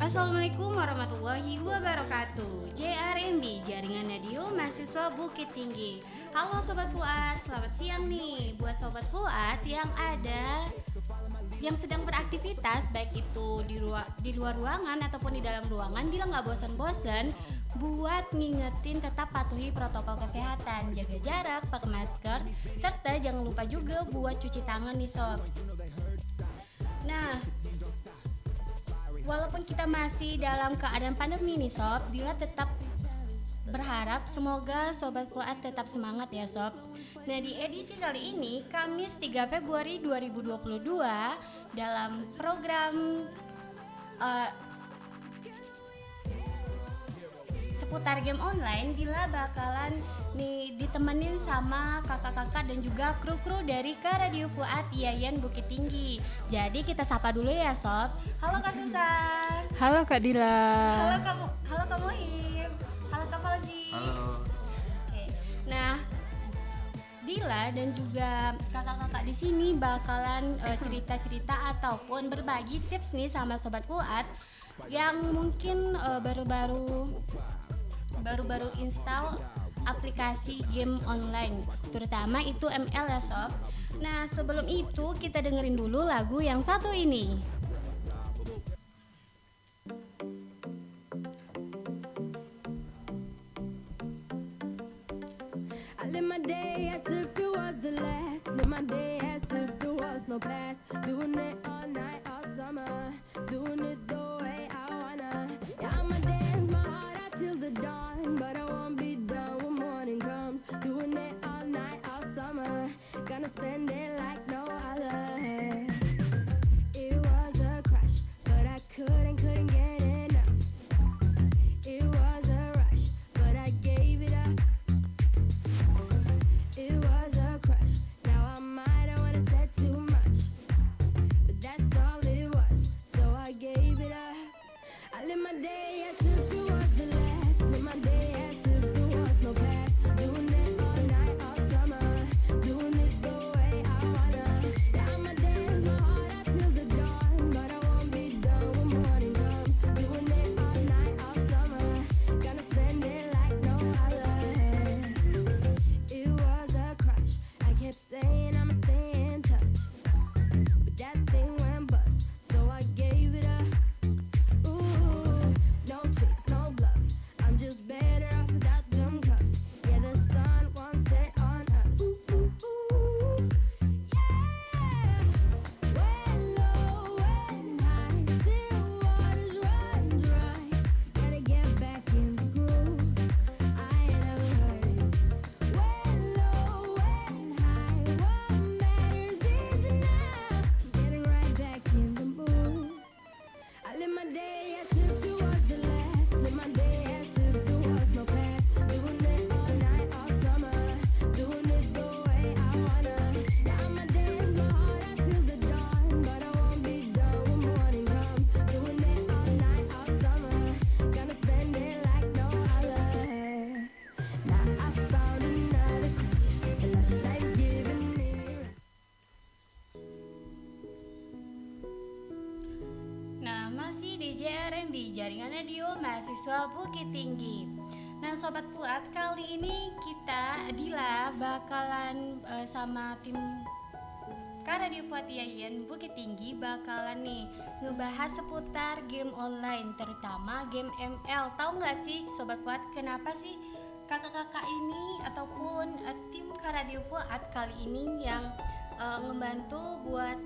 Assalamualaikum warahmatullahi wabarakatuh. JRMB Jaringan Radio Mahasiswa Bukit Tinggi. Halo Sobat Fuad, selamat siang nih Buat Sobat Fuad yang ada yang sedang beraktivitas baik itu di, ruang, di luar ruangan ataupun di dalam ruangan bila nggak bosan-bosan buat ngingetin tetap patuhi protokol kesehatan. Jaga jarak pakai masker serta jangan lupa juga buat cuci tangan nih sob. Nah walaupun kita masih dalam keadaan pandemi nih sob Dila tetap berharap semoga Sobat Fuad tetap semangat ya sob. Nah di edisi kali ini Kamis 3 Februari 2022 dalam program uh, seputar game online Dila bakalan nih ditemenin sama kakak-kakak dan juga kru-kru dari Kak Radio Fuad Yayan Bukit Tinggi. Jadi kita sapa dulu ya sob. Halo Kak Susan. Halo Kak Dila. Halo Kak Halo Kak Mohim. Halo Kak Fauzi. Halo. Oke. Nah, Dila dan juga kakak-kakak di sini bakalan cerita cerita-cerita ataupun berbagi tips nih sama sobat Fuad yang mungkin uh, baru-baru baru-baru install aplikasi game online terutama itu ML ya sob. Nah, sebelum itu kita dengerin dulu lagu yang satu ini. Mahasiswa Bukit Tinggi. Nah, sobat Fuad, kali ini kita Dila bakalan eh, sama tim Kak Radio Fuad Yayan Bukit Tinggi bakalan nih ngebahas seputar game online, terutama game ML. Tahu nggak sih, sobat Fuad, kenapa sih kakak-kakak ini ataupun eh, tim Kak Radio Fuad kali ini yang eh, ngebantu buat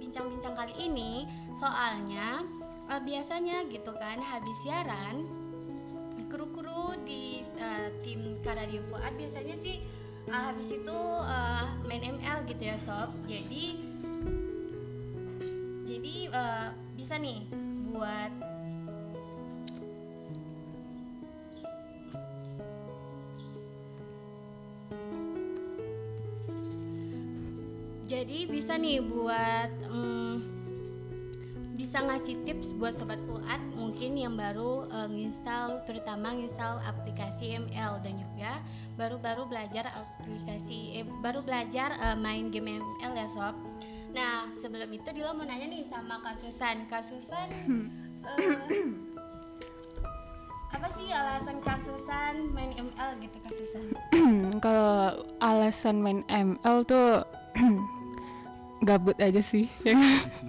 bincang-bincang kali ini soalnya eh, biasanya gitu kan habis siaran kru-kru di eh, tim Karadio Fuad biasanya sih eh, habis itu eh, main ML gitu ya sob. Jadi jadi eh, bisa nih buat jadi bisa nih buat mm, bisa ngasih tips buat sobat Fuad mungkin yang baru eh, nginstal terutama nginstal aplikasi ML dan juga baru-baru belajar aplikasi eh, baru belajar eh, main game ML ya sob. Nah sebelum itu Dila mau nanya nih sama Kak Susan. Kak Susan, eh, apa sih alasan Kak Susan main ML gitu Kak Susan? kalau alasan main ML tuh gabut aja sih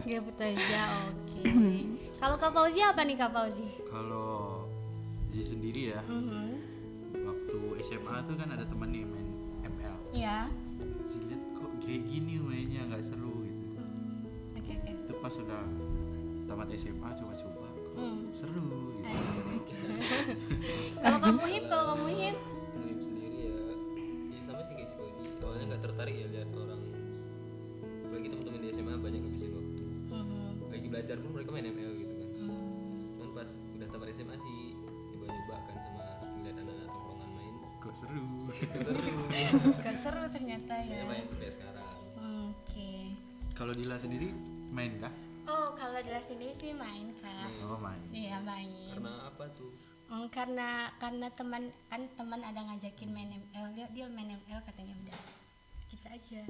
Gabut aja, oke. Kalau Kak Fauzi apa nih Kak Fauzi? Kalau Zi sendiri ya, Mhm. waktu SMA tuh kan ada temen nih main ML. Iya. Zi liat kok kayak gini mainnya nggak seru gitu. Hmm, Oke oke. Itu pas udah tamat SMA coba-coba, kok Hmm. seru gitu. Kalau kamu hip, kalau kamu hip, sendiri ya ya sama sih kayak awalnya nggak tertarik ya lihat orang apalagi teman-teman di SMA banyak belajar pun mereka main ML gitu kan Hmm. cuman pas udah tamat SMA sih nyoba-nyoba kan sama ngeliat anak-anak tongkrongan main Kok seru. seru Gak seru ternyata ya. main sampai sekarang Oke. Kalau Dila sendiri main kah? Oh kalau di sini sih main kak. Oh main. Iya main. karena apa tuh Hmm, karena karena teman kan teman ada ngajakin main ML dia, dia main ML katanya udah kita aja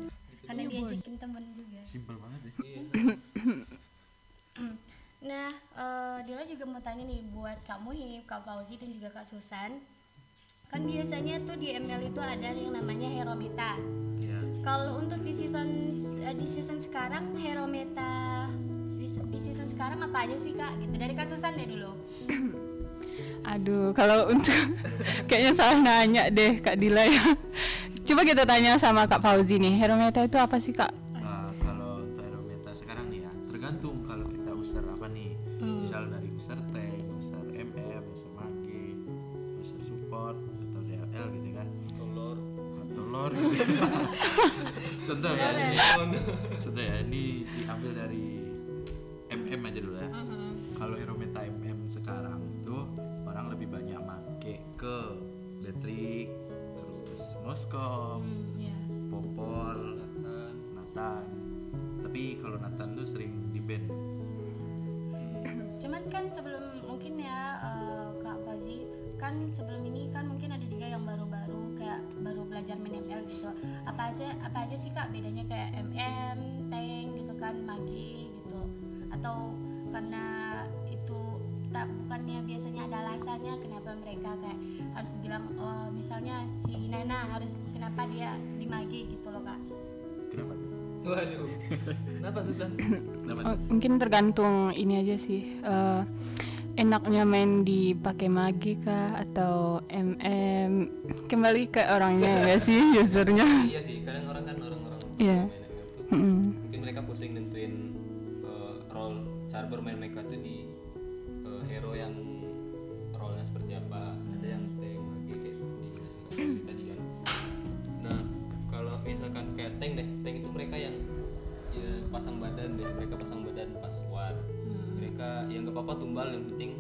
karena diajakin teman juga Simpel banget ya. nah eh, Dila juga mau tanya nih buat Kak Muhib, Kak Fauzi dan juga Kak Susan. Kan biasanya tuh di ML itu ada yang namanya hero meta Iya. kalau untuk di season eh, di season sekarang hero meta di season sekarang apa aja sih kak? Gitu. Dari Kak Susan deh dulu. Aduh kalau untuk kayaknya salah nanya deh kak Dila ya. Coba kita tanya sama kak Fauzi nih hero meta itu apa sih kak Gitu. Contoh ya, ini, contoh ya, ini diambil dari MM aja dulu ya. Mhm. Kalau hero meta MM sekarang tuh orang lebih banyak make ke Detrik, terus Moskom, Hmm, ya. Popol, Nathan Nathan. Tapi kalau Nathan tuh sering di band. cuman kan sebelum mungkin ya eh, Kak Fauzi kan sebelum apa aja sih kak bedanya kayak MM, tank gitu kan magi gitu. Atau karena itu tak bukannya biasanya ada alasannya kenapa mereka kayak harus bilang oh, misalnya si Nana harus kenapa dia di magi gitu loh kak. Kenapa? Tuh? waduh. Kenapa Susan? Kenapa? Oh, mungkin tergantung ini aja sih eh, enaknya main di pakai magi kah? Atau MM kembali ke orangnya ya sih usernya. Iya sih kadang orang kan orang-orang Iya. Mm-mm. mungkin mereka pusing nentuin uh, role cara bermain mereka tuh di uh, hero yang role-nya seperti apa. Ada yang tank lagi kayak di tadi kan. Nah kalau misalkan kayak tank deh tank itu mereka yang ya, pasang badan deh. Mereka pasang badan pas war mereka yang gak apa-apa tumbal yang penting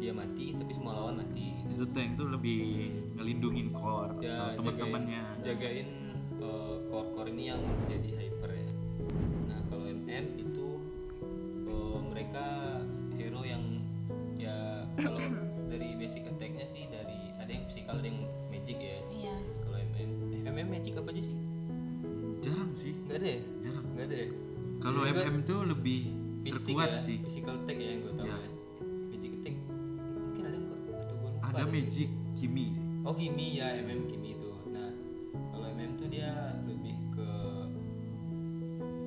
dia mati tapi semua lawan mati. Itu tank tuh lebih ngelindungin core ya atau teman-temannya. jagain, jagain uh, core-core ini yang jadi hyper ya. Nah kalau MM itu uh, mereka hero yang ya kalau dari basic attack-nya sih dari ada yang physical ada yang magic ya. Iya. Kalau MM eh, MM magic apa aja sih? Jarang sih, nggak ada ya? Jarang. nggak ada ya? Kalau MM tuh lebih fisik terkuat ya, sih. physical attack ya yang gue tahu Ya. ya magic attack mungkin ada nggak atau gue lupa Ada magic Kimi. Oh Kimi ya MM Kimi itu. Nah kalau MM tuh dia lebih ke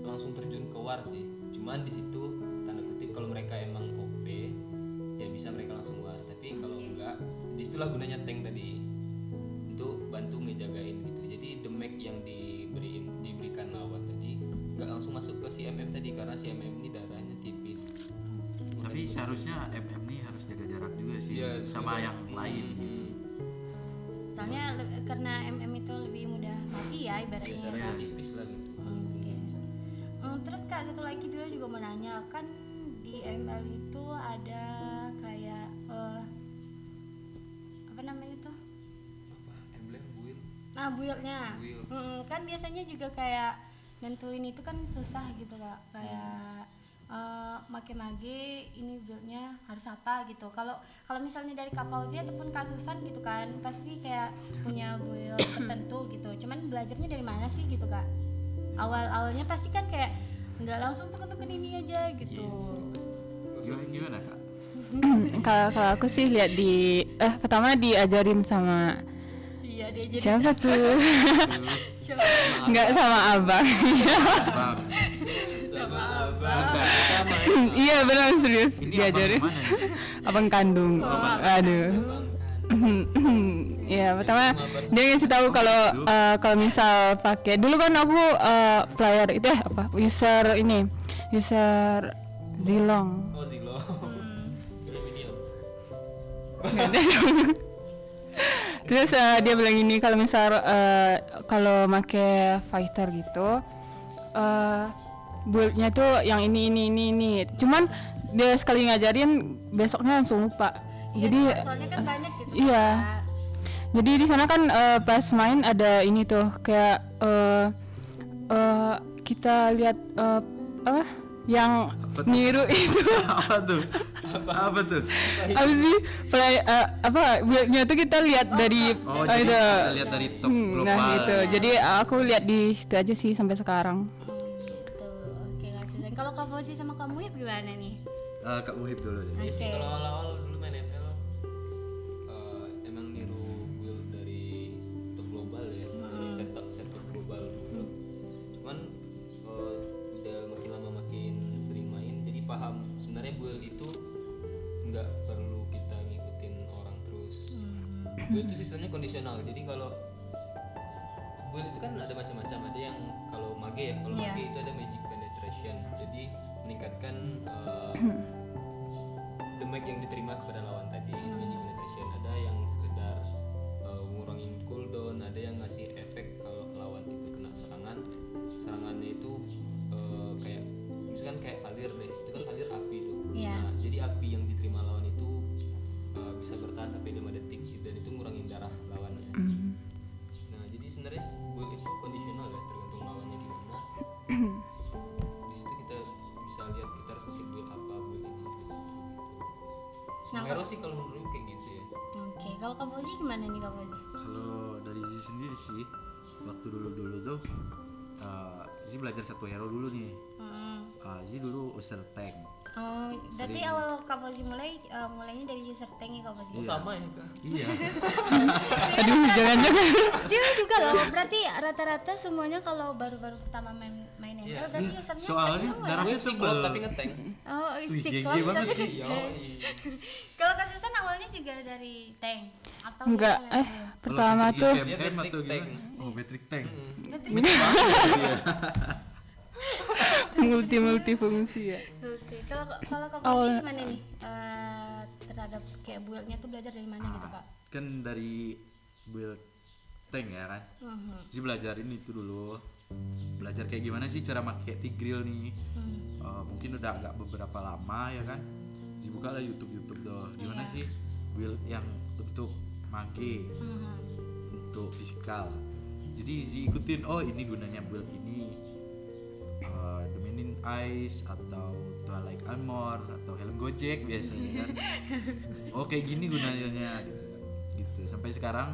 langsung terjun ke war sih. Cuman di situ tanda kutip kalau mereka emang OP ya bisa mereka langsung war. Tapi kalau enggak di situlah gunanya tank tadi untuk bantu ngejagain gitu. Jadi damage yang diberi diberikan lawan tadi nggak langsung masuk ke si MM tadi karena si MM ini. Tapi seharusnya MM nih harus jaga jarak juga sih Iya, sama yang lain gitu. Hmm. soalnya le- karena MM itu lebih mudah mati ya Ya, ibaratnya Kak. tipis lah gitu. Oke. Hmm, terus kak satu lagi dulu juga mau nanya kan di ML itu ada kayak eh, apa namanya tuh? Apa? Emblem build. Nah buildnya. Build. Hmm, kan biasanya juga kayak nentuin itu kan susah gitu kak. Kayak eh make mage ini buildnya harus apa gitu. Kalau kalau misalnya dari Kak Fauzi ataupun Kak Susan gitu kan pasti kayak punya build tertentu gitu. Cuman belajarnya dari mana sih gitu kak? Awal awalnya pasti kan kayak nggak langsung tuken-tuken ini aja gitu Gimana, gimana kak? kalau kalau aku sih lihat di eh pertama diajarin sama iya dia jadi siapa tuh siapa nggak sama abang Bang, sama sama. Iya benar serius. Ini diajarin. abang nih? abang kandung. Aduh. Ya pertama dia ngasih tahu kalau eh, kalau misal pakai dulu kan aku eh, player itu eh apa? User ini user Zilong. Oh medium Terus eh, dia bilang ini kalau misal eh, kalau make fighter gitu eh build-nya tuh yang ini ini ini ini. Cuman dia sekali ngajarin besoknya langsung lupa. Jadi soalnya kan banyak gitu iya. Kak. jadi di sana kan eh, pas main ada ini tuh kayak eh eh, kita lihat eh, apa yang Apa tuh? niru itu apa tuh? Apa tuh? apa sih play eh, apa build-nya tuh kita lihat dari Oh, eh, jadi itu. kita lihat dari top Hmm, global. Nah gitu. Jadi aku lihat di situ aja sih sampai sekarang. Kalau Kak Fauzi sama kamu ya gimana nih? Eh, Kak Muhib dulu deh. Iya sih kalau awal-awal dulu main ML eh, emang niru build dari top global ya. Dari setup setup global dulu. Cuman eh, udah makin lama makin sering main jadi paham sebenarnya build itu nggak perlu kita ngikutin orang terus. Build itu sistemnya kondisional jadi kalau build itu kan ada macam-macam. Ada yang kalau mage ya kalau Iya. mage itu ada magic jadi meningkatkan eh, damage yang diterima kepada lawan tadi magic penetration. Ada yang sekedar eh, ngurangin cooldown ada yang ngasih gimana nih Kak Fauzi Kalau dari Zizi sendiri sih, waktu dulu-dulu tuh, uh, Zizi belajar satu hero dulu nih. Hmm. Uh, Zizi dulu user tank. Oh, berarti awal Kak Fauzi mulai eh, mulainya dari user tank ya Kak Fauzi? oh sama ya kak Iya. Aduh, jangan-jangan. Dia juga loh, berarti rata-rata semuanya kalau baru-baru pertama main main ML Iya. berarti Iya, usernya soalnya semua. darahnya psikolog tebel. tapi ngetank Oh, Wih, si gengge Klopp banget tapi- sih. yo Kalau awalnya juga dari tank atau Enggak, eh pertama tuh seperti Dia KMM metric atau tank. Oh, metric tank. multi multi fungsi ya. Oke, kalau kalau Kak Fauzi gimana nih? Eh, terhadap kayak build-nya tuh belajar dari mana gitu, Kak? Kan dari build tank ya kan. Mhm. Zizi belajar ini tuh dulu. Belajar kayak gimana sih cara pakai Tigreal nih. Hmm. Uh, mungkin udah agak beberapa lama ya kan Zizi buka lah YouTube YouTube tuh gimana Iya. sih build yang untuk mage Mhm. untuk fisikal. Jadi Zizi ikutin oh ini gunanya build ini. Uh, Dominion Ice atau Twilight Armor atau Helm Gojek biasanya. Kan oh kayak gini gunanya gitu. Gitu. Sampai sekarang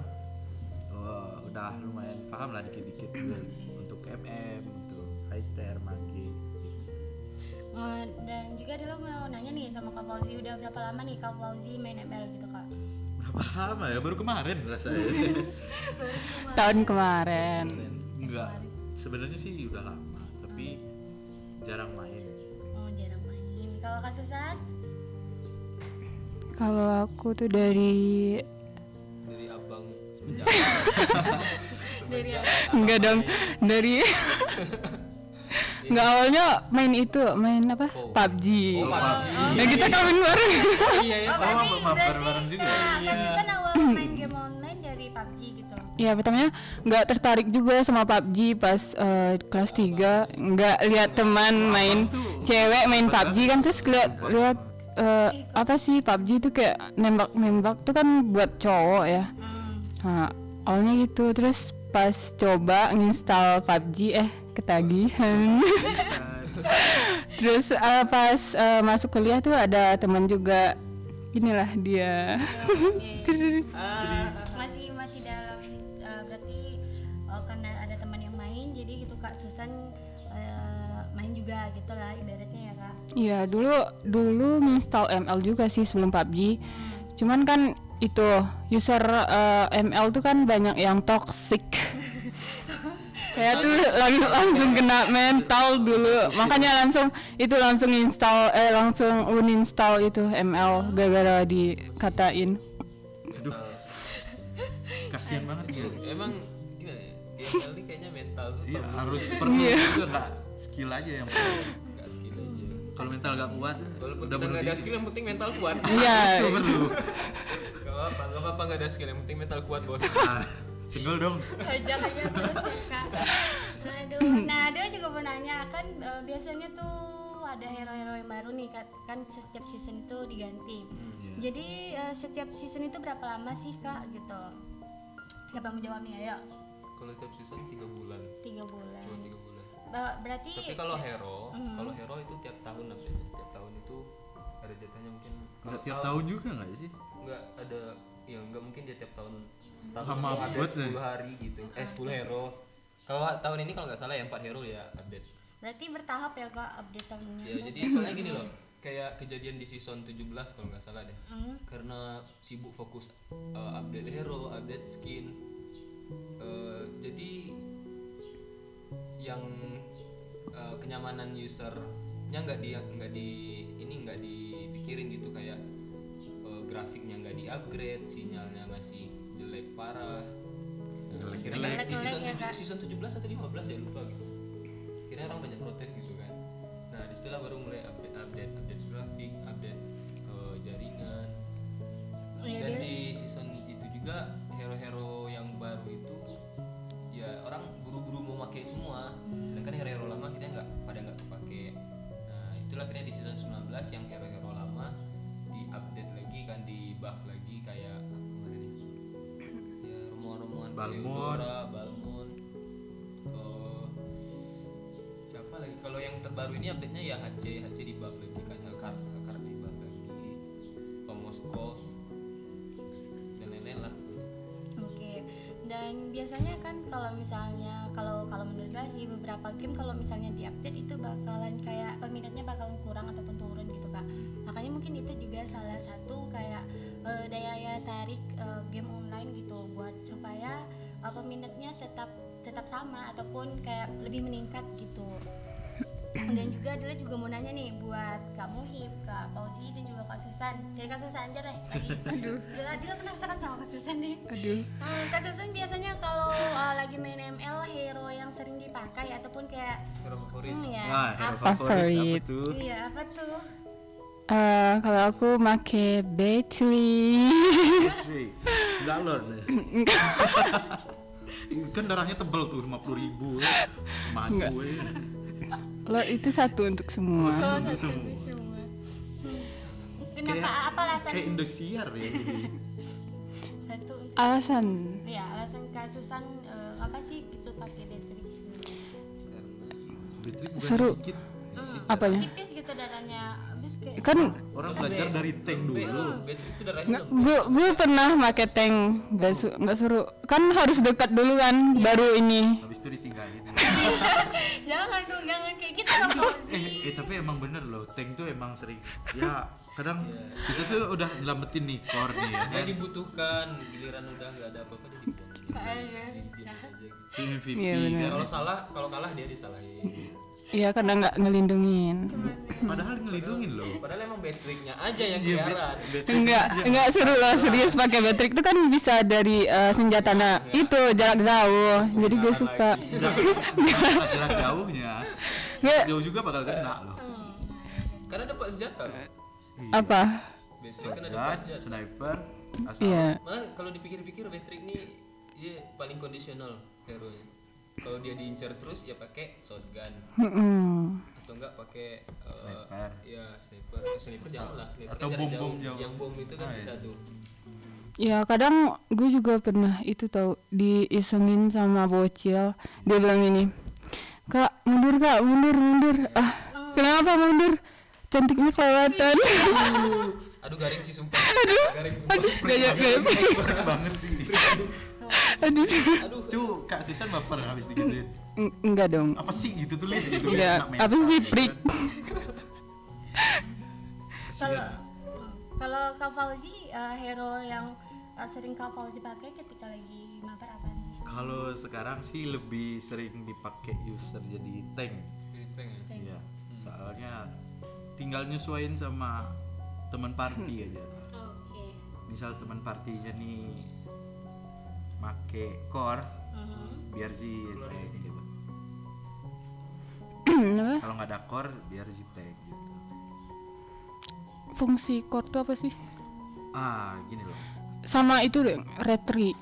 uh, udah lumayan paham lah dikit-dikit build untuk MM untuk fighter mage Eh, dan juga dulu mau nanya nih sama Kak Fauzi udah berapa lama nih Kak Fauzi main ML gitu lama ya? Baru kemarin rasanya. Tahun kemarin. enggak. Sebenarnya sih udah lama tapi jarang main. Oh jarang main. Kalau Kak Susan? Kalau aku tuh dari dari abang semenjak Dari enggak dong. dari Enggak awalnya main itu, main apa? Oh. PUBG. Oh, PUBG. Nah, kita kawin bareng. iya ya Oh, berarti bareng-bareng juga ya? Susan awal main game online dari PUBG gitu. Ya pertamanya nggak tertarik juga sama PUBG pas eh, kelas 3 nggak lihat teman main cewek main PUBG kan terus lihat lihat eh, apa sih PUBG itu kayak nembak nembak tuh kan buat cowok ya Hmm. nah, awalnya gitu terus pas coba nginstal PUBG eh ketagihan. Terus eh, pas eh, masuk kuliah tuh ada teman juga. Inilah dia. Oke. masih masih dalam eh, berarti eh, karena ada teman yang main jadi gitu Kak Susan main juga juga gitu lah ibaratnya ya kak. Iya dulu dulu install ML juga sih sebelum PUBG. Cuman kan itu user eh, ML tuh kan banyak yang toxic. Saya tuh lang- langsung kena mental dulu. Makanya langsung itu langsung install eh langsung uninstall itu ML gara-gara dikatain. aduh. Kasihan banget ya emang gimana ya? Ini kayaknya mental tuh iya perlu. harus perlu juga nggak skill aja yang perlu nggak skill aja. Kalau mental nggak kuat walaupun udah kita nggak ada skill yang penting mental kuat. Iya. itu perlu. Gak apa-apa, gak apa-apa gak ada skill, yang penting mental kuat bos. Ah, single dong. Aja aja terus ya kak aduh. Nah dia juga mau nanya kan eh, biasanya tuh ada hero-hero yang baru nih kan, kan setiap season itu diganti. Iya. jadi eh, setiap season itu berapa lama sih kak gitu? Siapa mau jawab nih ayo. Kalau tiap season 3 bulan, tiga bulan. Cuma 3 bulan. Ba- berarti Tapi kalau hero, Mhm. kalau hero itu tiap tahun update Tiap tahun itu ada jatahnya mungkin. Nggak tiap tahun juga nggak sih? Enggak ada, ya enggak mungkin dia tiap tahun setahun Lama banget update deh. 10 hari gitu Eh 10 hero Kalau tahun ini kalau nggak salah ya 4 hero ya update berarti bertahap ya kak update tahunnya Ya jadi soalnya gini loh Kayak kejadian di season 17 kalau nggak salah deh Hmm. karena sibuk fokus uh, update hero, update skin. Uh, jadi yang uh, kenyamanan usernya nggak di nggak di ini nggak dipikirin gitu kayak uh, grafiknya nggak di upgrade, sinyalnya masih jelek parah. Jelek-jelek di season, ya, Kak. season 17 atau 15 ya lupa gitu. Akhirnya orang banyak protes gitu kan. Nah di situlah baru mulai update update update grafik, update uh, jaringan, Iya, dan dia- di season itu juga hero-hero yang baru itu ya orang buru-buru mau pakai semua sedangkan hero-hero lama kita nggak pada nggak kepake nah itulah akhirnya di season 19 yang hero-hero lama di update lagi kan di buff lagi Eudora, Balmond. Eh, siapa lagi? Kalau yang terbaru ini update nya ya HC HC di buff lagi kan Hellcard Hellcard di buff lagi dan lain-lain lah. Oke. Dan biasanya kan kalau misalnya kalau kalau menurut gue sih beberapa game kalau misalnya diupdate itu itu juga salah satu kayak eh, daya tarik eh, game online gitu buat supaya eh, peminatnya tetap tetap sama ataupun kayak lebih meningkat gitu. Dan juga adalah juga mau nanya nih buat kamu Hip, Kak Fauzi dan juga Kak Susan. Dari Kak Susan aja deh. Aduh. Dia penasaran sama Kak Susan nih. Aduh. Hmm, Kak Susan biasanya kalau uh, lagi main ML hero yang sering dipakai ataupun kayak hero favorit hmm, ya wah hero apa favorit apa Favorit. tuh iya apa tuh Eh, kalau aku make battery. Battery. Enggak lor deh. kan darahnya tebel tuh 50 ribu maju ya. Lo itu satu untuk semua. oh, satu semua. semua Hmm. kenapa Kayak- apa alasan kayak Indosiar ya satu untuk Alasan ya alasan Kak Susan uh, apa sih itu pakai Detrix Battery bukan Seru. dikit. Apanya? tipis gitu darahnya. Habis kayak Kan orang belajar dari tank dulu. Gue gue pernah make tank. Nggak su nggak seru. Kan harus dekat dulu kan baru ini. Habis itu ditinggalin. Jangan dong jangan kayak gitu dong eh, eh tapi emang bener loh tank tuh emang sering. Ya kadang kita tuh udah nyelamatin nih core nih ya dia kan. dibutuhkan giliran udah nggak ada apa-apa dibuang gitu. Tim MVP Iya, kan. kalau salah kalau kalah dia disalahin Iya karena nggak ngelindungin. Padahal ngelindungin loh. Padahal emang baterainya aja yang Iya, siaran. enggak aja. enggak seru loh serius pakai baterai itu kan bisa dari eh, senjata nah itu jarak jauh. Jadi gue suka. jarak jauhnya. Nggak. Jauh juga bakal kena loh. Karena dapat senjata. Apa? Kan ada shotgun senjata sniper asal. Iya. Malah kalau dipikir-pikir baterai ini dia paling kondisional hero nya kalau dia diincar terus ya pakai shotgun. Atau enggak pakai eh, Sniper. ya sniper. Eh, sniper jangan lah sniper Atau jarak bom-bom jauh. jauh. yang bom itu kan Ah, bisa iya. tuh. Ya kadang gue juga pernah itu tahu diisengin sama bocil. Dia bilang ini kak mundur kak mundur mundur. Ah kenapa mundur? Cantiknya kelewatan. Aduh garing sih sumpah. Aduh garing sumpah. gaya gaya Banget banget sih Aduh. aduh Tuh Kak Susan baper habis digituin. Eng- Enggak dong. Apa sih gitu tulis gitu. Enggak. Anak Apa sih gitu prik? kan. Kalau kalau Kak Fauzi eh, hero yang eh, sering Kak Fauzi pakai ketika lagi mabar apa sih? Kalau sekarang sih lebih sering dipakai user jadi tank. Jadi tank ya. Tank. Iya. Soalnya tinggal nyesuaiin sama teman party aja. Oke. Misal teman partinya nih make core Mhm. biar sih tank gitu. Apa? Kalau nggak ada core biar sih tank gitu. Fungsi core tuh apa sih? Ah, gini loh. Sama itu deh, retri.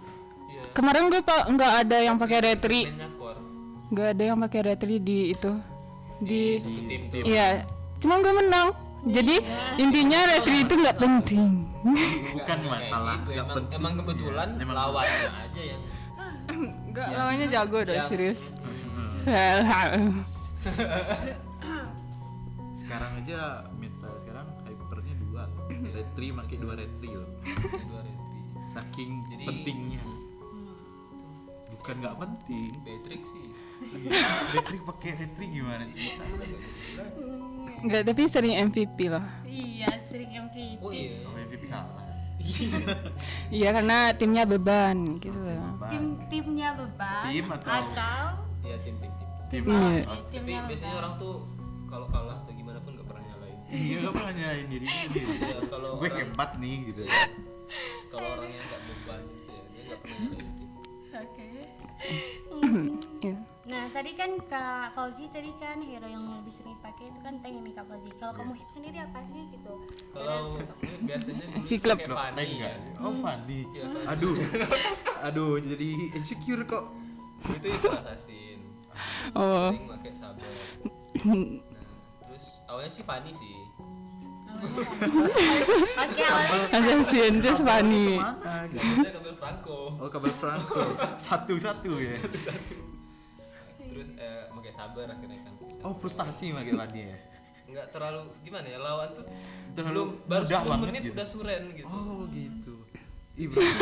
iya Kemarin gue pak nggak ada yang pakai retri, nggak ada yang pakai retri di itu di satu tim tuh Iya, cuma gue menang. Jadi intinya retri itu nggak penting. Bukan Nggak, masalah, nggak emang, penting. emang kebetulan Iya, emang- lawannya aja yang Enggak, lawannya jago dah Yang- serius. Sekarang aja meta sekarang hypernya dua. Retri makai dua retri loh. dua retri Saking Jadi- pentingnya. Bukan nggak penting. Patrick sih retri pakai retri gimana cerita? Enggak, tapi sering MVP loh. Iya, sering MVP. oh iya Oh, MVP kalah. Iya karena timnya beban gitu loh. Tim timnya beban Tim atau- atau iya tim tim tim Tim Iya. apa? tapi biasanya beban. orang tuh kalau kalah atau gimana pun gak pernah nyalain Iya, gak pernah nyalain diri sendiri. Iya, kalau Gue orang- hebat nih gitu. kalau orangnya nggak beban gitu ya dia nggak pernah nyalain tim Oke. Iya. Nah, tadi kan Kak Fauzi tadi kan hero yang lebih sering pakai itu kan tank nih Kak Fauzi. Kalau kamu hip sendiri apa sih gitu? kalau biasanya Si klub. pakai Fanny tank ya? Oh, Fanny. Iya, Fanny. Aduh. Aduh, jadi insecure kok. itu istilah assassin Oh. sering pakai sabar nah terus awalnya sih Fanny sih Oke, Assassin terus Fanny. Kabel Franco Oh, kabel Franco. Satu-satu ya. terus eh, pakai sabar akhirnya kan bisa. Oh, frustasi pakai Fanny ya. nggak terlalu gimana ya lawan tuh Terlalu belum baru mudah 10 banget menit gitu. udah suren gitu Oh, gitu. Ih, berarti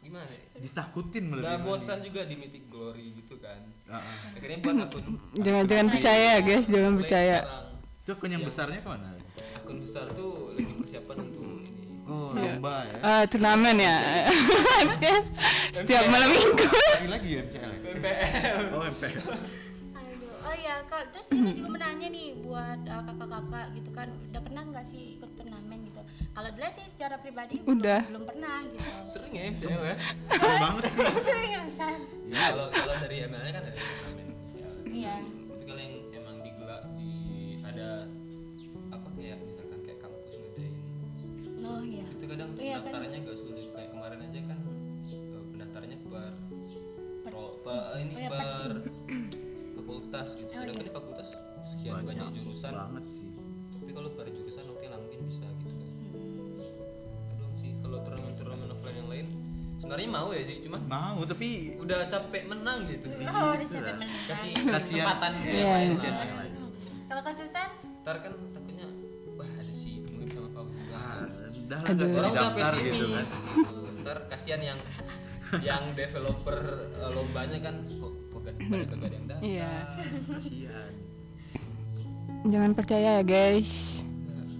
gimana ya ditakutin malah udah bosan juga di Mythic Glory gitu kan ah. akhirnya buat akun Jangan jangan percaya ya guys, jangan percaya. Itu akun yang besarnya ke mana? akun besar tuh lagi persiapan untuk ini Oh, Iya. lomba ya. Ah, turnamen ya. Setiap malam minggu. Lagi lagi ya MCL. PPL Oh, MPL. Oh ya kak, terus ini juga menanya nih buat uh, kakak-kakak gitu kan, udah pernah nggak sih ikut turnamen gitu? Kalau dulu sih secara pribadi belum- Udah. belum, pernah gitu. sering ya MCL ya Seru banget sih. Seriusan? kalau kalau dari ML nya kan ada turnamen official. Iya. tapi kalau yang emang digelar di ada apa kayak misalkan kayak kampus ngadain Oh iya. itu kadang Iya, kan. pendaftarannya agak sulit kayak kemarin aja kan eh, pendaftarannya per pro per ini Oh iya, per per fakultas gitu Oh, sedangkan iya. di fakultas sekian banyak, jurusan banget sih. tapi kalau per jurusan oke lah mungkin bisa gitu kan Hmm. aduh sih kalau turnamen turnamen offline yang lain sebenarnya mau ya sih cuma Mau tapi udah capek menang gitu Oh, udah capek menang. kasih Kasihan. kesempatan gitu Iya, ya, iya. kasihan yang lain. Kalau Susan? ntar kan takutnya wah ada si mungkin sama Fauzi Ah, udah lah udah daftar gitu kan. ntar kasihan yang yang developer eh, lombanya kan kok pada kagak ada yang datang Iya. Kasihan. Jangan percaya ya guys.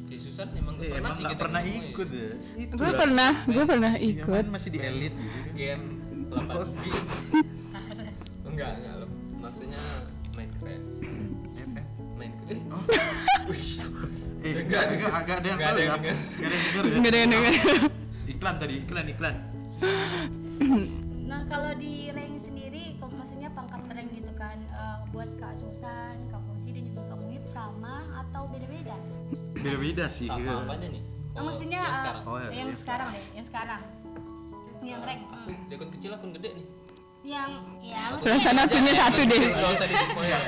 si Susan emang Eh, gak pernah emang sih kita pernah ya. ikut ya. Gue pernah, gue pernah Iya, ikut. kan masih di elit gitu game 8 bit enggak enggak maksudnya Minecraft Minecraft Oh. Eh, enggak, enggak, agak ada yang tahu ada ya. yang denger. Enggak ada yang denger ya. Nggak ada yang denger. Iklan tadi, iklan, iklan. Nah kalau di rank beda-beda? Beda-beda sih. sama gitu. apanya nih Nah, maksudnya yang eh, sekarang Oh, ya, yang yang sekarang deh, yang sekarang, yang rank, hmm. di akun kecil akun gede nih yang ya Perasaan akunnya satu deh. Ya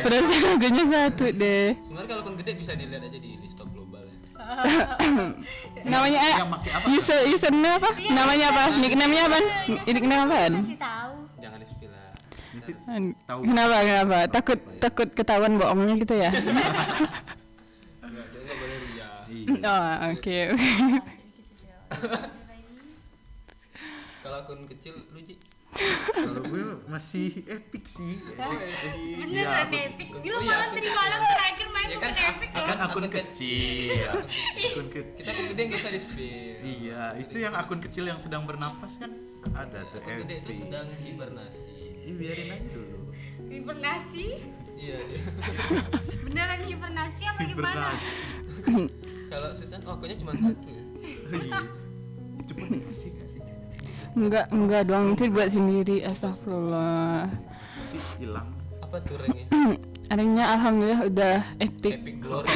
Perasaan akunnya satu deh. sebenarnya kalau akun gede bisa dilihat aja di listok global ya Namanya eh, apa? user username apa? Namanya apa? Nickname-nya apa? Nickname apa? masih tahu. jangan di spill lah Nanti An- tahu. Kenapa? Kenapa? Takut takut ketahuan bohongnya gitu ya? Oh, oke. kalau akun kecil lu Ji Kalau gue masih epic sih. Beneran Iya, aku- epic. Gila Oh iya, malam tadi malam terakhir main Ya bukan kan, epic aku- loh. Kan akun Akun kecil. Akun kita kecil. kan gede nggak usah di spill Iya, itu yang akun kecil yang sedang bernapas kan ada tuh akun gede itu sedang hibernasi Ih, biarin aja dulu. Hibernasi? iya. Beneran hibernasi apa gimana? Kalau Susan oh cuma satu ya Iya. Sih? Enggak, enggak doang itu buat sendiri. Astagfirullah. Nanti hilang. apa tuh ranknya Adanya alhamdulillah udah epic. epic glory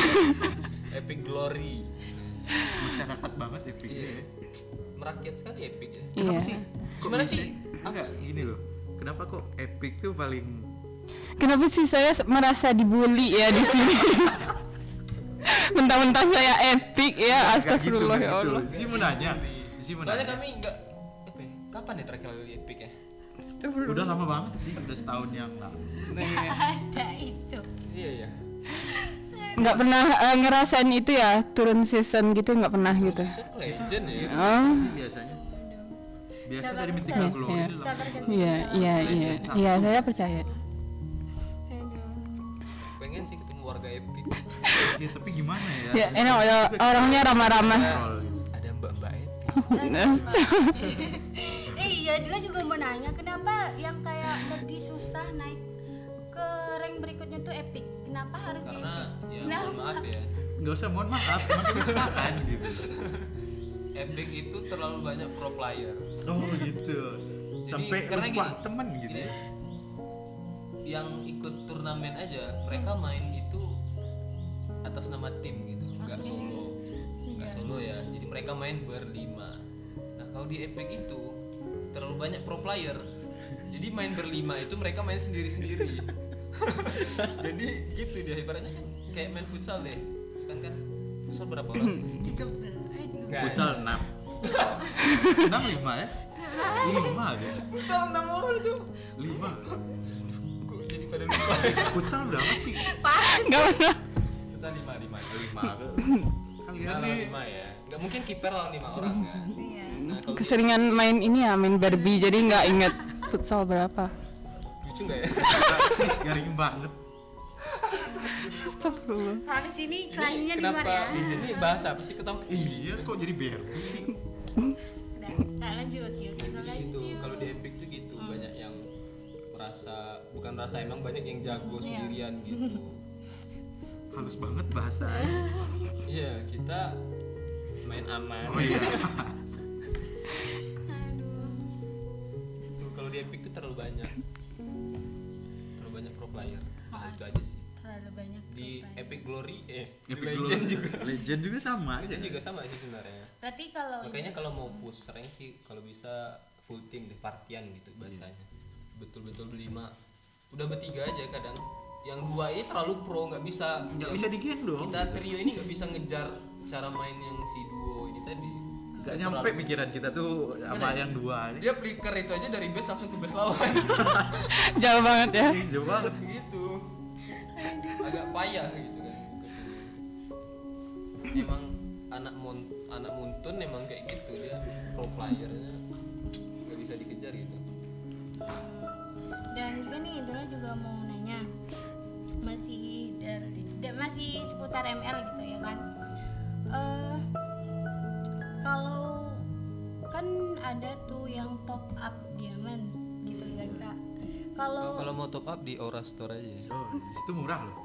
epic glory Masyarakat banget epic Iya. ya. merakyat sekali epic ya Iya. Kenapa sih? Kok Gimana sih? Enggak, gini loh. Kenapa kok epic tuh paling Kenapa sih saya merasa dibully ya di sini? Mentang-mentang saya epic ya, gitu, astagfirullah ya gitu. Allah. Sih mau nanya. Sih mau soalnya nanya. kami nggak apa ya, kapan ya terakhir kali epic ya Astagfirullah. Udah lama banget sih, udah setahun yang lalu. Ada itu. iya iya Nggak pernah eh, ngerasain itu ya, turun season gitu nggak pernah gitu. Season legend ya Oh, biasanya. Biasa dari ke Mythical. Glory Iya. ke iya, iya, iya, iya, saya percaya. Aduh. pengen sih ketemu warga epic Ya, tapi gimana ya? Ya enak ya, orangnya ramah-ramah. Gitu. ada mbak mbak epic Eh iya, Dila juga mau nanya kenapa yang kayak lagi susah naik ke rank berikutnya tuh epic. Kenapa harus di karena epic? ya Kenapa? mohon maaf ya Nggak usah mohon maaf, kebukaan gitu. epic itu terlalu banyak pro player Oh gitu. Sampai karena lupa gini, temen gitu ya. Yang ikut turnamen aja mereka main itu atas nama tim gitu nggak solo nggak solo ya. Jadi mereka main berlima. Nah kalau di epic itu terlalu banyak pro player. Jadi main berlima itu mereka main sendiri sendiri jadi gitu dia ibaratnya kan kayak main futsal deh. Sekarang kan? Futsal berapa orang sih? Tiga. Eh, Futsal 6 6 5 ya? 5 deh futsal enam orang itu. 5 kok jadi pada lupa Futsal berapa sih? Nggak pernah. futsal lima lima 5 Kalian lima nih lima ya nggak mungkin kiper lawan lima orang kan Iya. nah Keseringan main ini ya, main Barbie jadi nggak inget futsal berapa. lucu nggak ya sih garing banget Astagfirullah. Habis ini ini kliennya di luar kenapa ya. ini bahasa apa sih ketawa Iya kok jadi BRB sih? Udah, lanjut yuk. Nah, merasa bukan merasa emang banyak yang jago sendirian gitu. Halus banget bahasanya iya kita main aman. Oh iya. Kalau di epic tuh terlalu banyak. Terlalu banyak pro player. Nah, itu aja sih. Terlalu banyak di epic glory eh di Epic legend Glory. juga. Legend juga sama aja. Legend juga sama sih sebenarnya. Berarti kalau makanya kalau mau push rank sih kalau bisa full team deh partian gitu bahasanya betul-betul berlima. Udah bertiga aja kadang. Yang dua ini terlalu pro nggak bisa Nggak bisa digendong kita trio ini nggak bisa ngejar cara main yang si duo ini tadi. Gak Terlalu- nyampe pikiran kita tuh sama Gimana ya? yang dua ini. dia flicker itu aja dari base langsung ke base lawan. Jauh banget ya. Ih, Jauh banget. Gitu. Agak payah gitu kan. Emang anak mon anak muntun emang kayak gitu dia. Pro playernya dan juga nih Dora juga mau nanya. Masih dari da- masih seputar ML gitu ya kan? Eh kalau kan ada tuh yang top up diamond gitu kan kak. Kalau kalau mau top up di Aura Store aja. Oh di situ murah loh.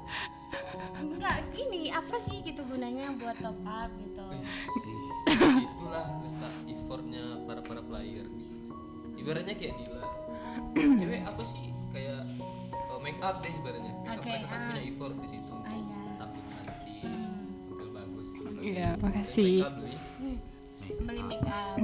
Enggak gini apa sih gitu gunanya buat top up gitu? Itulah letak effortnya para para player. Ibaratnya kayak Dila cewek apa sih kayak uh, make up deh ibaratnya make up Oke, mereka kan ah. punya effort di situ Ah, iya. tampil cantik Hmm. tampil bagus Iya, makasih. beli up make up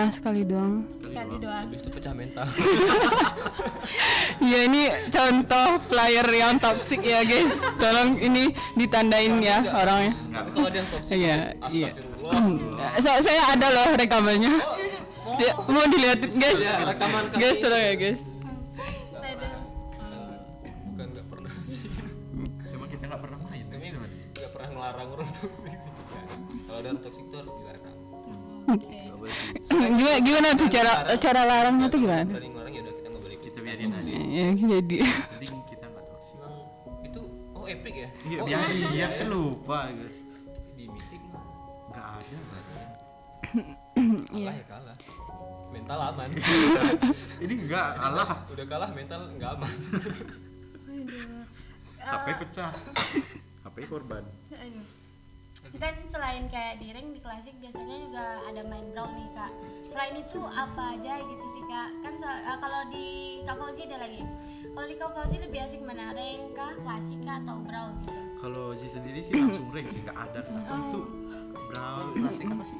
pernah sekali doang. Sekali doang. Habis itu pecah mental. Iya ini contoh player yang toxic ya guys. Tolong ini ditandain ya orangnya. Tapi kalau dia toxic Iya, iya. saya, saya ada loh rekamannya. Ya, mau dilihatin guys. Ya, rekaman kami. guys tolong ya guys gimana, gimana tuh cara cara larangnya tuh gimana ya udah kita nggak boleh Kita biarin aja. ya jadi Penting kita nggak. Emang itu oh epic ya Iya, oh, biarin. iya, Iya, ya. kan lupa. gitu. di meeting mah Nggak ada. rasanya. kalah ya kalah mental aman Ini nggak Allah. udah kalah mental nggak aman HP pecah. HP korban. Aduh. Kan selain kayak di ring di klasik biasanya juga ada main brawl nih kak. Selain itu apa aja gitu sih kak? Kan eh, kalau di Fauzi ada lagi. Kalau di Fauzi lebih asik mana ring kah, klasik kah atau brawl gitu? Kalau si sendiri sih langsung rank sih nggak ada. Apa itu? Brown klasik apa sih?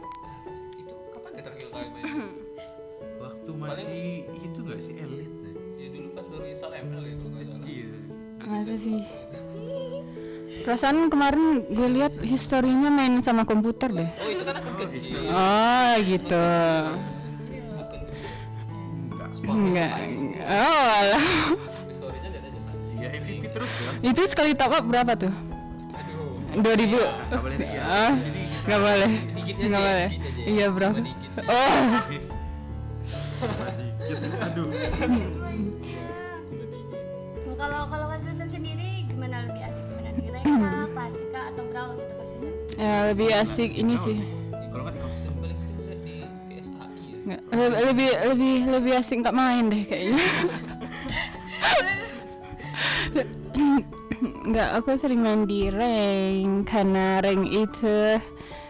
itu kapan ya terakhir kali main Waktu masih itu nggak sih elit? nah? ya dulu pas baru install ML ya kalau nggak salah Iya. masa sih perasaan kemarin gue lihat historinya main sama komputer deh oh itu kan akun kecil oh gitu akun kecil Enggak. oh alah. Iya MVP terus ya. itu sekali top up berapa tuh aduh 2000 Nggak boleh nih ya. ah Di sini kita nggak boleh boleh iya bro sih. oh. Aduh. Kalau kalau Kak Susan sendiri klasik kah atau brawl gitu Susan? ya lebih asik ini sih Kalau nggak di kostum. paling sering lihat di PSAI ya Nggak, lebih lebih lebih lebih asik nggak main deh kayaknya nggak aku sering main di rank karena rank itu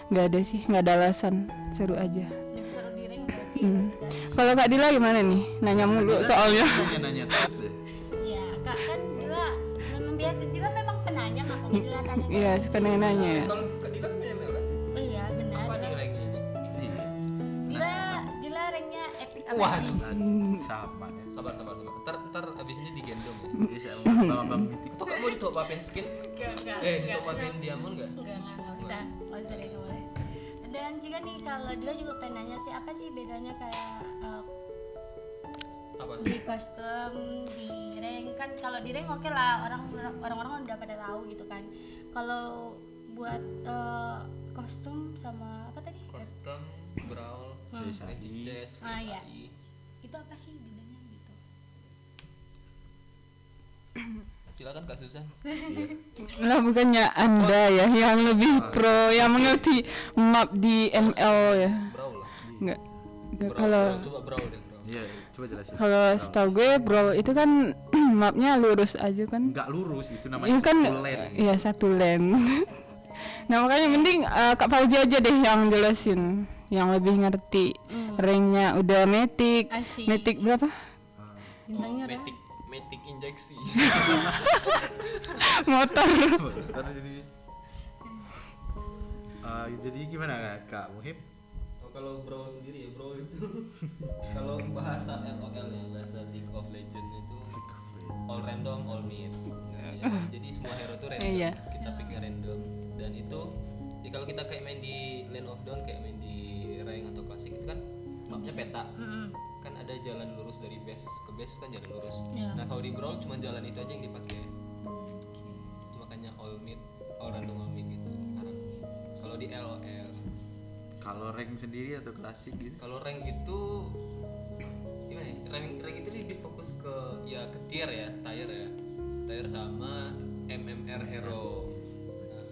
nggak ada sih nggak ada alasan seru aja seru di berarti Hmm. Kalau kak Dila gimana nih nanya mulu soalnya Nanya nanya terus deh. Iya suka nanya ya kalau Dila kan kan Iya benar. apa nih ranknya. Dila Dila ranknya epic apa Waduh. sama ya. sabar sabar sabar ntar ntar abis ini digendong ya Bisa mitik. kamu skin Enggak, enggak, eh enggak, ditop apin diamond nggak enggak, enggak, enggak usah, enggak usah deh, enggak boleh. Dan juga nih kalau Dila juga pengen nanya sih apa sih bedanya kayak eh, apa di kostum di rank kan kalau di rank oke lah orang orang-orang udah pada tahu gitu kan. Kalau buat eh, kostum sama apa tadi? custom brawl Hmm. Chess Ah, iya. Itu apa sih bedanya gitu? silakan Kak Susan lah bukannya anda ya yang lebih pro yang mengerti map di ML ya brawl lah nggak nggak, Brawl, kalau brawl. coba brawl deh brawl Iya, coba jelasin. kalau setahu gue bro itu kan mapnya lurus aja kan Nggak lurus itu namanya Iya kan, satu lane. iya satu lane. nah makanya mending eh, Kak Fauzi aja deh yang jelasin, yang lebih ngerti. Ranknya udah metik, metik berapa? Bintangnya udah. metik metik injeksi Motor. Jadi Eh, jadi gimana Kak Muhib? Kalau brawl sendiri ya brawl itu. Kalau bahasa LOL nya bahasa League of Legends itu all random all mid Ya, jadi semua hero tuh random. Iya. kita pick random. Dan itu ya kalau kita kayak main di Land of Dawn kayak main di rank atau klasik itu kan mapnya peta. Mm-mm. kan ada jalan lurus dari base ke base kan jalan lurus. Iya. nah kalau di brawl cuma jalan itu aja yang dipakai. Itu makanya all mid all random all mid gitu sekarang. Kalau di LOL Kalau rank sendiri atau klasik gitu? kalau rank itu gimana ya? Rank, rank itu lebih fokus ke ya ke tier ya, tier ya. Tier sama MMR hero. Nah,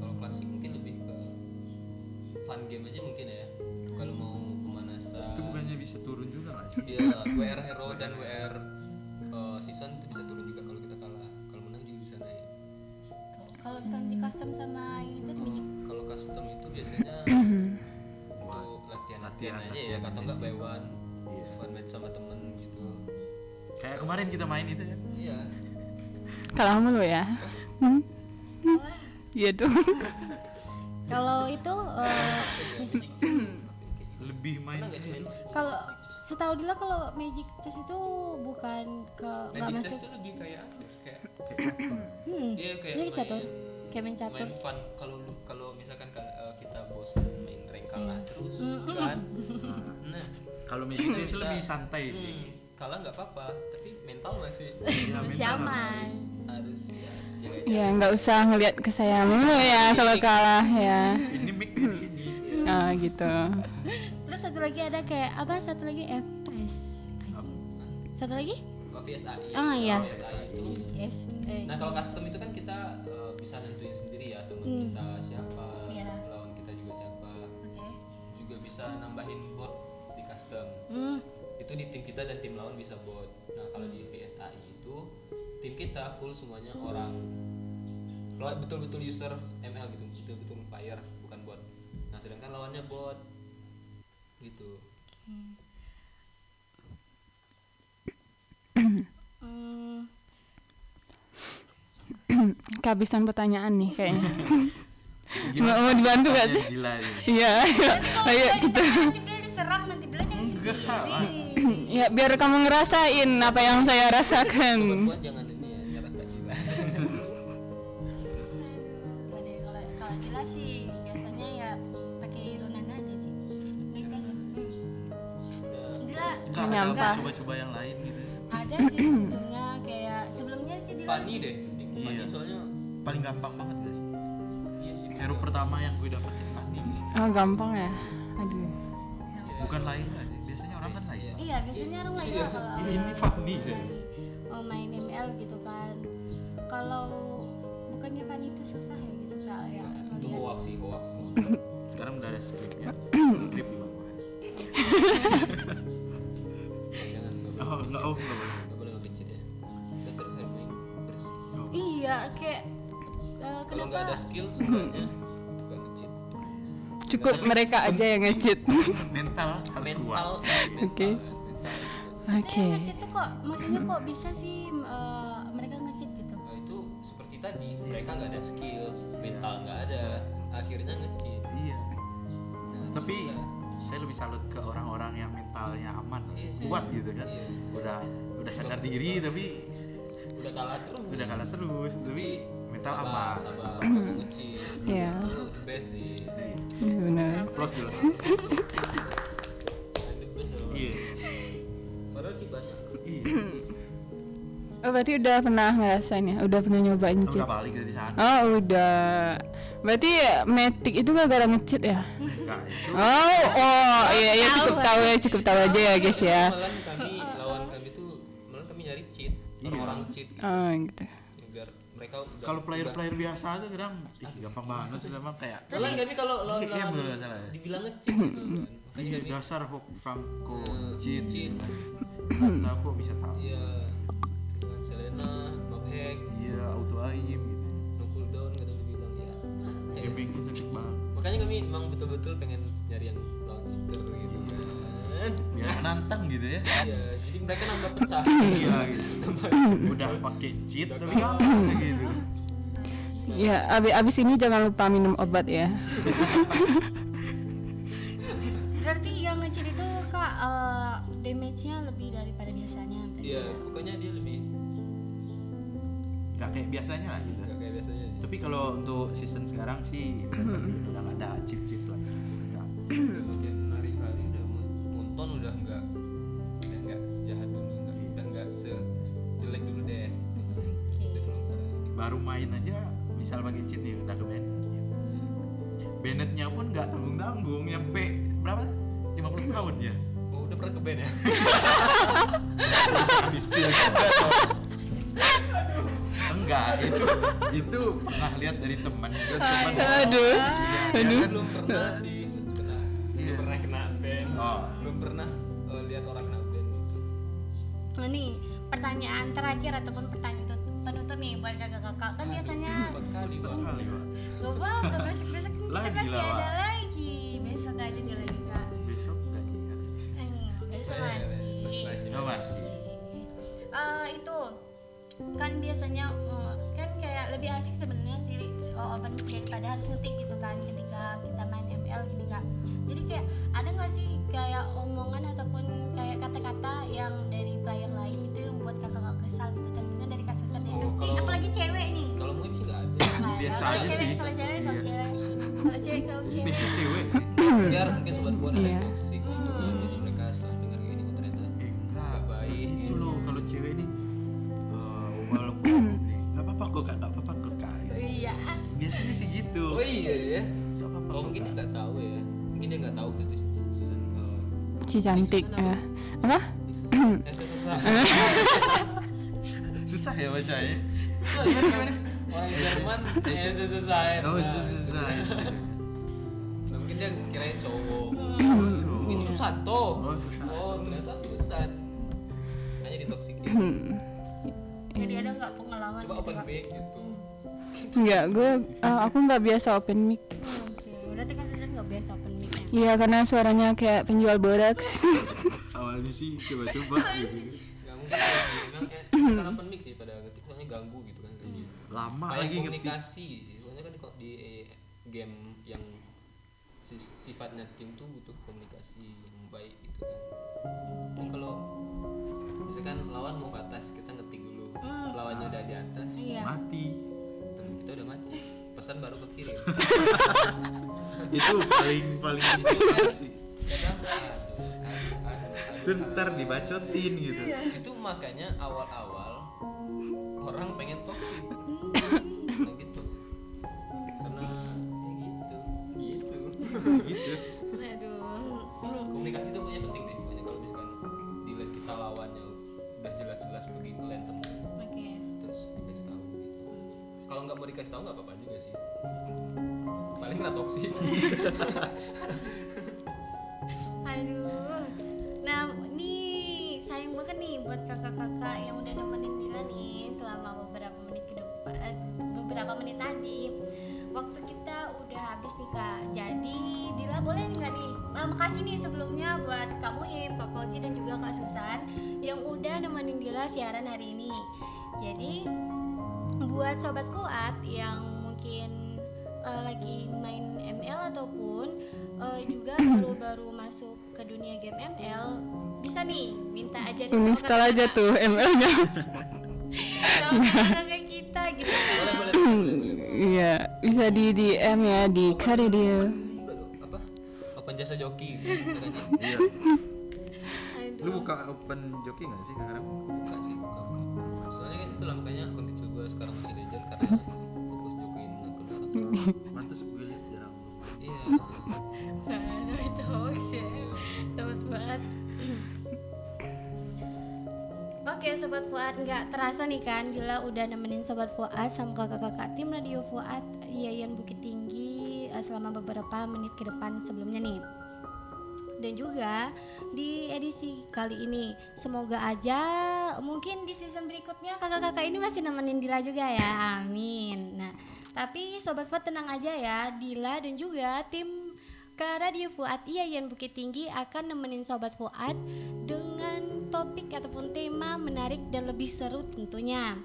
kalau klasik mungkin lebih ke fun game aja mungkin ya. Kalau mau pemanasan. Itu bukannya bisa turun juga nggak sih? Dia WR hero dan WR uh, season itu bisa turun juga kalau kita kalah. Kalau menang juga bisa naik. Kalau misalnya di custom sama ini tadi Kalau custom itu biasanya Latihan, aja ya, atau aja enggak by one. Iya. Fun match sama temen gitu. Kayak kemarin kita main itu kan? Iya. Kalah mulu ya. Hmm? Iya tuh. Kalau itu eh, lebih main Kalau setahu Dila kalau Magic Chess itu bukan ke nggak Magic masuk. Chess itu lebih kayak ya? kayak Hmm. dia kayak Dia catur. main Kayak main catur. main fun kalau kalau misalkan kan kalah terus Hmm. kan nah kalau Magic Chess lebih santai sih hmm, kalah nggak apa-apa tapi mental masih Iya, Masih mental aman. harus ya Ya nggak usah ngelihat ke saya mulu ya kalau kalah ya. ini mic di sini Ah gitu. Terus satu lagi ada kayak apa? Satu lagi FS. Satu lagi? Oh, VSAI Ah, iya. VSAI itu Yes. Eh. nah kalau custom itu kan kita eh, bisa nentuin sendiri ya teman Hmm. kita Hmm. itu di tim kita dan tim lawan bisa bot nah kalau di VSAI itu tim kita full semuanya orang kalau betul-betul user ML gitu betul-betul player bukan bot nah sedangkan lawannya bot gitu Hmm. Kehabisan pertanyaan nih kayaknya. Gimana Mau- mau dibantu pertanyaannya sih? Iya. Ayo kita. nanti diserang nanti Enggak, sendiri. Ya biar kamu ngerasain apa yang saya rasakan. jangan ini ya gila kalau kalau jelas sih biasanya ya pakai aja sih. Menyampah. coba-coba yang lain gitu ada sih sebelumnya kayak sebelumnya sih Dila funny deh Iya. soalnya paling gampang banget gak sih iya sih hero pertama yang gue dapetin Fanny Oh gampang ya. Aduh. bukan lain aja Iya, biasanya orang lain lah kalau Iya, ini Fanny saya. Mau main ML gitu kan. Kalau bukannya Fanny itu susah ya gitu ya? Itu ngeliat. hoax sih hoax sekarang udah ada skripnya skrip di bawah. Jangan nggak oh oh boleh. Nggak boleh kecil ya kita terus harus main bersih. Oh. Iya, kayak eh, kalau nggak kenapa? ada skill sebenarnya bukan ngecit. Cukup mereka aja yang nge-cheat. mental harus kuat. Oke. Oke. Saya ngecit tuh kok, maksudnya kok bisa sih eh, mereka ngecit gitu? Nah, itu seperti tadi mereka nggak ada skill mental nggak ada akhirnya ngecit iya nah, tapi juga. saya lebih salut ke orang-orang yang mentalnya aman Iya kuat gitu kan Iya. udah udah sadar diri tapi udah kalah terus udah kalah terus tapi mental sabar, aman sabar ngecit Iya. itu the best sih Iya, Benar. plus dulu berarti udah pernah ngerasain ya? Udah pernah nyobain cheat? udah balik dari sana Oh udah. Berarti Matic itu gara-gara nge-cheat ya? enggak itu Oh, oh iya iya cukup tahu ya cukup tahu aja ya guys ya. malah kami lawan kami tuh malah kami nyari cheat Iya. orang-orang cheat gitu. Oh gitu. mereka kalau player-player biasa tuh kadang ih, gampang banget tuh sama kayak malah kami kalau lawan dibilang nge-cheat gitu kan dasar Hook Franco Eh, cheat cheat. Nah, kok bisa tahu iya kami emang betul-betul pengen nyari yang lawan cheater gitu kan. Biar menantang gitu ya. Iya jadi mereka nambah pecah. Iya gitu. Udah pakai cheat tapi kalah. gitu. Ya abis, abis ini jangan lupa minum obat ya. misal pakai cheat nih udah ke banned Bannednya pun nggak tanggung tanggung nyampe berapa? 50 tahun ya oh udah pernah ke band ya? Habis enggak itu itu pernah lihat dari teman. Itu teman Aduh. Iya, Aduh. kan? belum pernah sih. Kena Iya. belum pernah kena band Oh. belum pernah eh, lihat orang kena band gitu Nah, Ini pertanyaan terakhir ataupun pertanyaan nih buat kakak-kakak kan biasanya gak apa-apa besok besok kita Lagi masih lah, ada lagi besok aja dulu lagi kak. besok iya. Eh, besok Eh, masih. masih, Oh, masih. Eh, itu kan biasanya eh, kan kayak lebih asik sebenarnya sih oh, open daripada harus ngetik gitu kan ketika kita main ML gini kak jadi kayak ada nggak sih kayak omongan ataupun kayak kata-kata yang dari player lain itu yang buat kakak kesal gitu apalagi cewek nih. Kalau muhib sih nggak ada. Biasa kalau aja cewek, sih. kalau cewek kalau Iya. cewek kalau cewek kalau cewek. Biasa cewek sih. biar mungkin sobat fuad ada Iya. yang toxic gitu. Kan jadi mereka setelah dengar oh, ternyata nggak baik itu gitu. loh kalau cewek nih. Eh, walaupun eh, nggak apa-apa kok kak nggak apa-apa kok. Kak iya. Biasanya sih gitu. Oh iya ya Nggak apa-apa oh kok, mungkin dia Kak. nggak tahu ya. Mungkin dia nggak tahu tuh Susan eh, si cantik eh, apa? Eh susah ya bacanya. ya? Orang Jerman eh Susan oh susah susah Nah, mungkin dia kirain cowok. Betul. mungkin Susanto Oh, oh ternyata Susan. Hanya ditoksikin jadi ada nggak pengalaman coba gitu, open Kak? mic gitu. Enggak, gue eh, aku nggak biasa open mic. Oke, berarti kan Susan nggak biasa open mic ya? Iya, karena suaranya kayak penjual borax. awalnya sih coba-coba gitu. Nggak mungkin kan open mic sih pada ngetik soalnya ganggu gitu kan kayak gitu lama kayak lagi ngetik. komunikasi sih. Soalnya kan di, di eh, game yang si- sifatnya tim tuh butuh komunikasi yang baik gitu kan. Kan kalau misalkan lawan mau batas kita ngetik dulu. Hmm. lawannya udah di atas iya. Mati. Temen kita udah mati. Pesan baru kekirim itu paling paling penting sih. itu ntar dibacotin gitu. Itu makanya awal-awal orang pengen toxic mau dikasih tahu nggak apa-apa juga sih paling nggak toksik Aduh. Nah, nih sayang banget nih buat kakak-kakak yang udah nemenin Dila nih selama beberapa menit ke depan eh, beberapa menit tadi. Waktu kita udah habis nih Kak. Jadi Dila boleh nggak nih? Eh, makasih nih sebelumnya buat Kak Muhib, Kak Fauzi dan juga Kak Susan yang udah nemenin Dila siaran hari ini. Jadi buat sobat Fuad yang mungkin eh, lagi main ML ataupun eh, juga baru-baru masuk ke dunia game ML bisa nih minta ajarin sama Install aja kakak-kakak- tuh ML-nya. kakak kita gitu. Kan. Iya, bisa di DM ya di Karidio. apa? Open jasa joki. Gitu kan iya lu buka open joki nggak sih sekarang? Buka sih buka buka kan itulah makanya akun kecil gue sekarang masih legend karena fokus jokin akun orang mantus gue liat jarang. Iya. Aduh, itu hoax ya. Sobat Fuad Oke sobat Fuad nggak terasa nih kan? Dila udah nemenin sobat Fuad sama kakak-kakak tim radio Fuad Yayan Bukit Tinggi eh, selama beberapa menit ke depan sebelumnya nih dan juga di edisi kali ini. Semoga aja mungkin di season berikutnya kakak-kakak ini masih nemenin Dila juga ya. Amin. Nah tapi sobat Fuad tenang aja ya. Dila dan juga tim ke Radio Fuad Yayan Bukit Tinggi akan nemenin sobat Fuad dengan topik ataupun tema menarik dan lebih seru tentunya.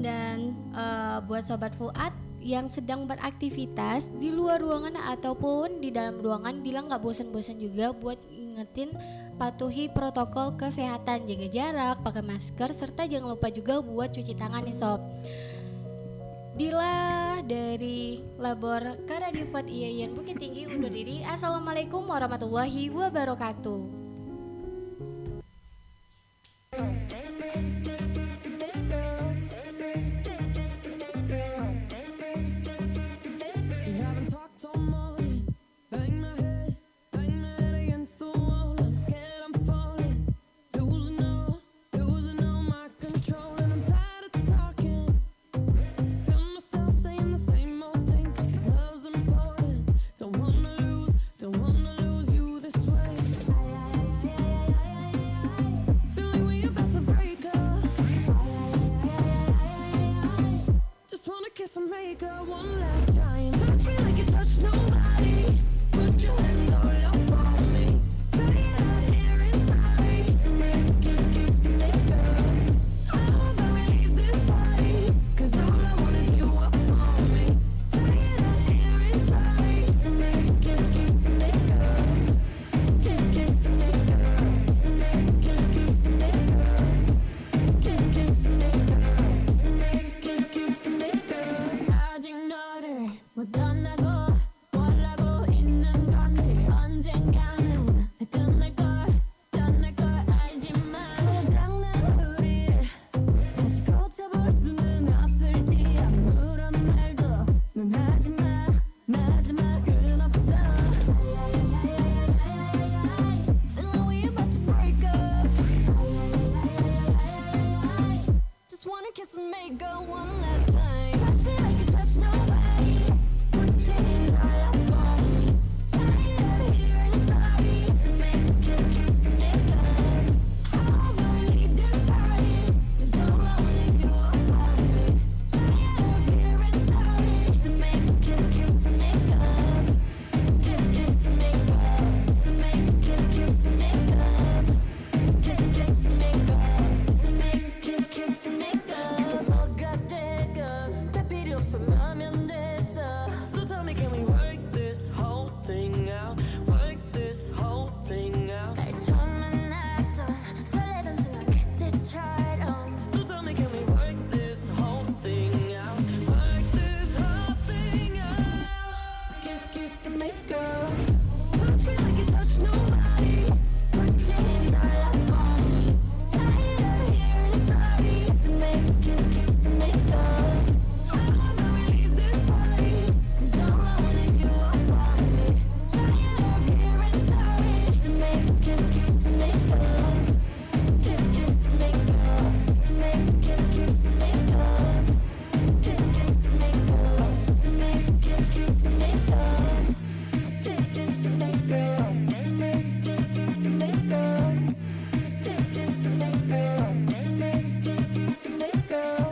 Dan eh, buat sobat Fuad yang sedang beraktivitas di luar ruangan ataupun di dalam ruangan bilang nggak bosan-bosan juga buat ingetin patuhi protokol kesehatan. Jaga jarak pakai masker serta jangan lupa juga buat cuci tangan nih sob. Dila dari Labor Karadifat IAIN Bukit Tinggi undur diri. Assalamualaikum warahmatullahi wabarakatuh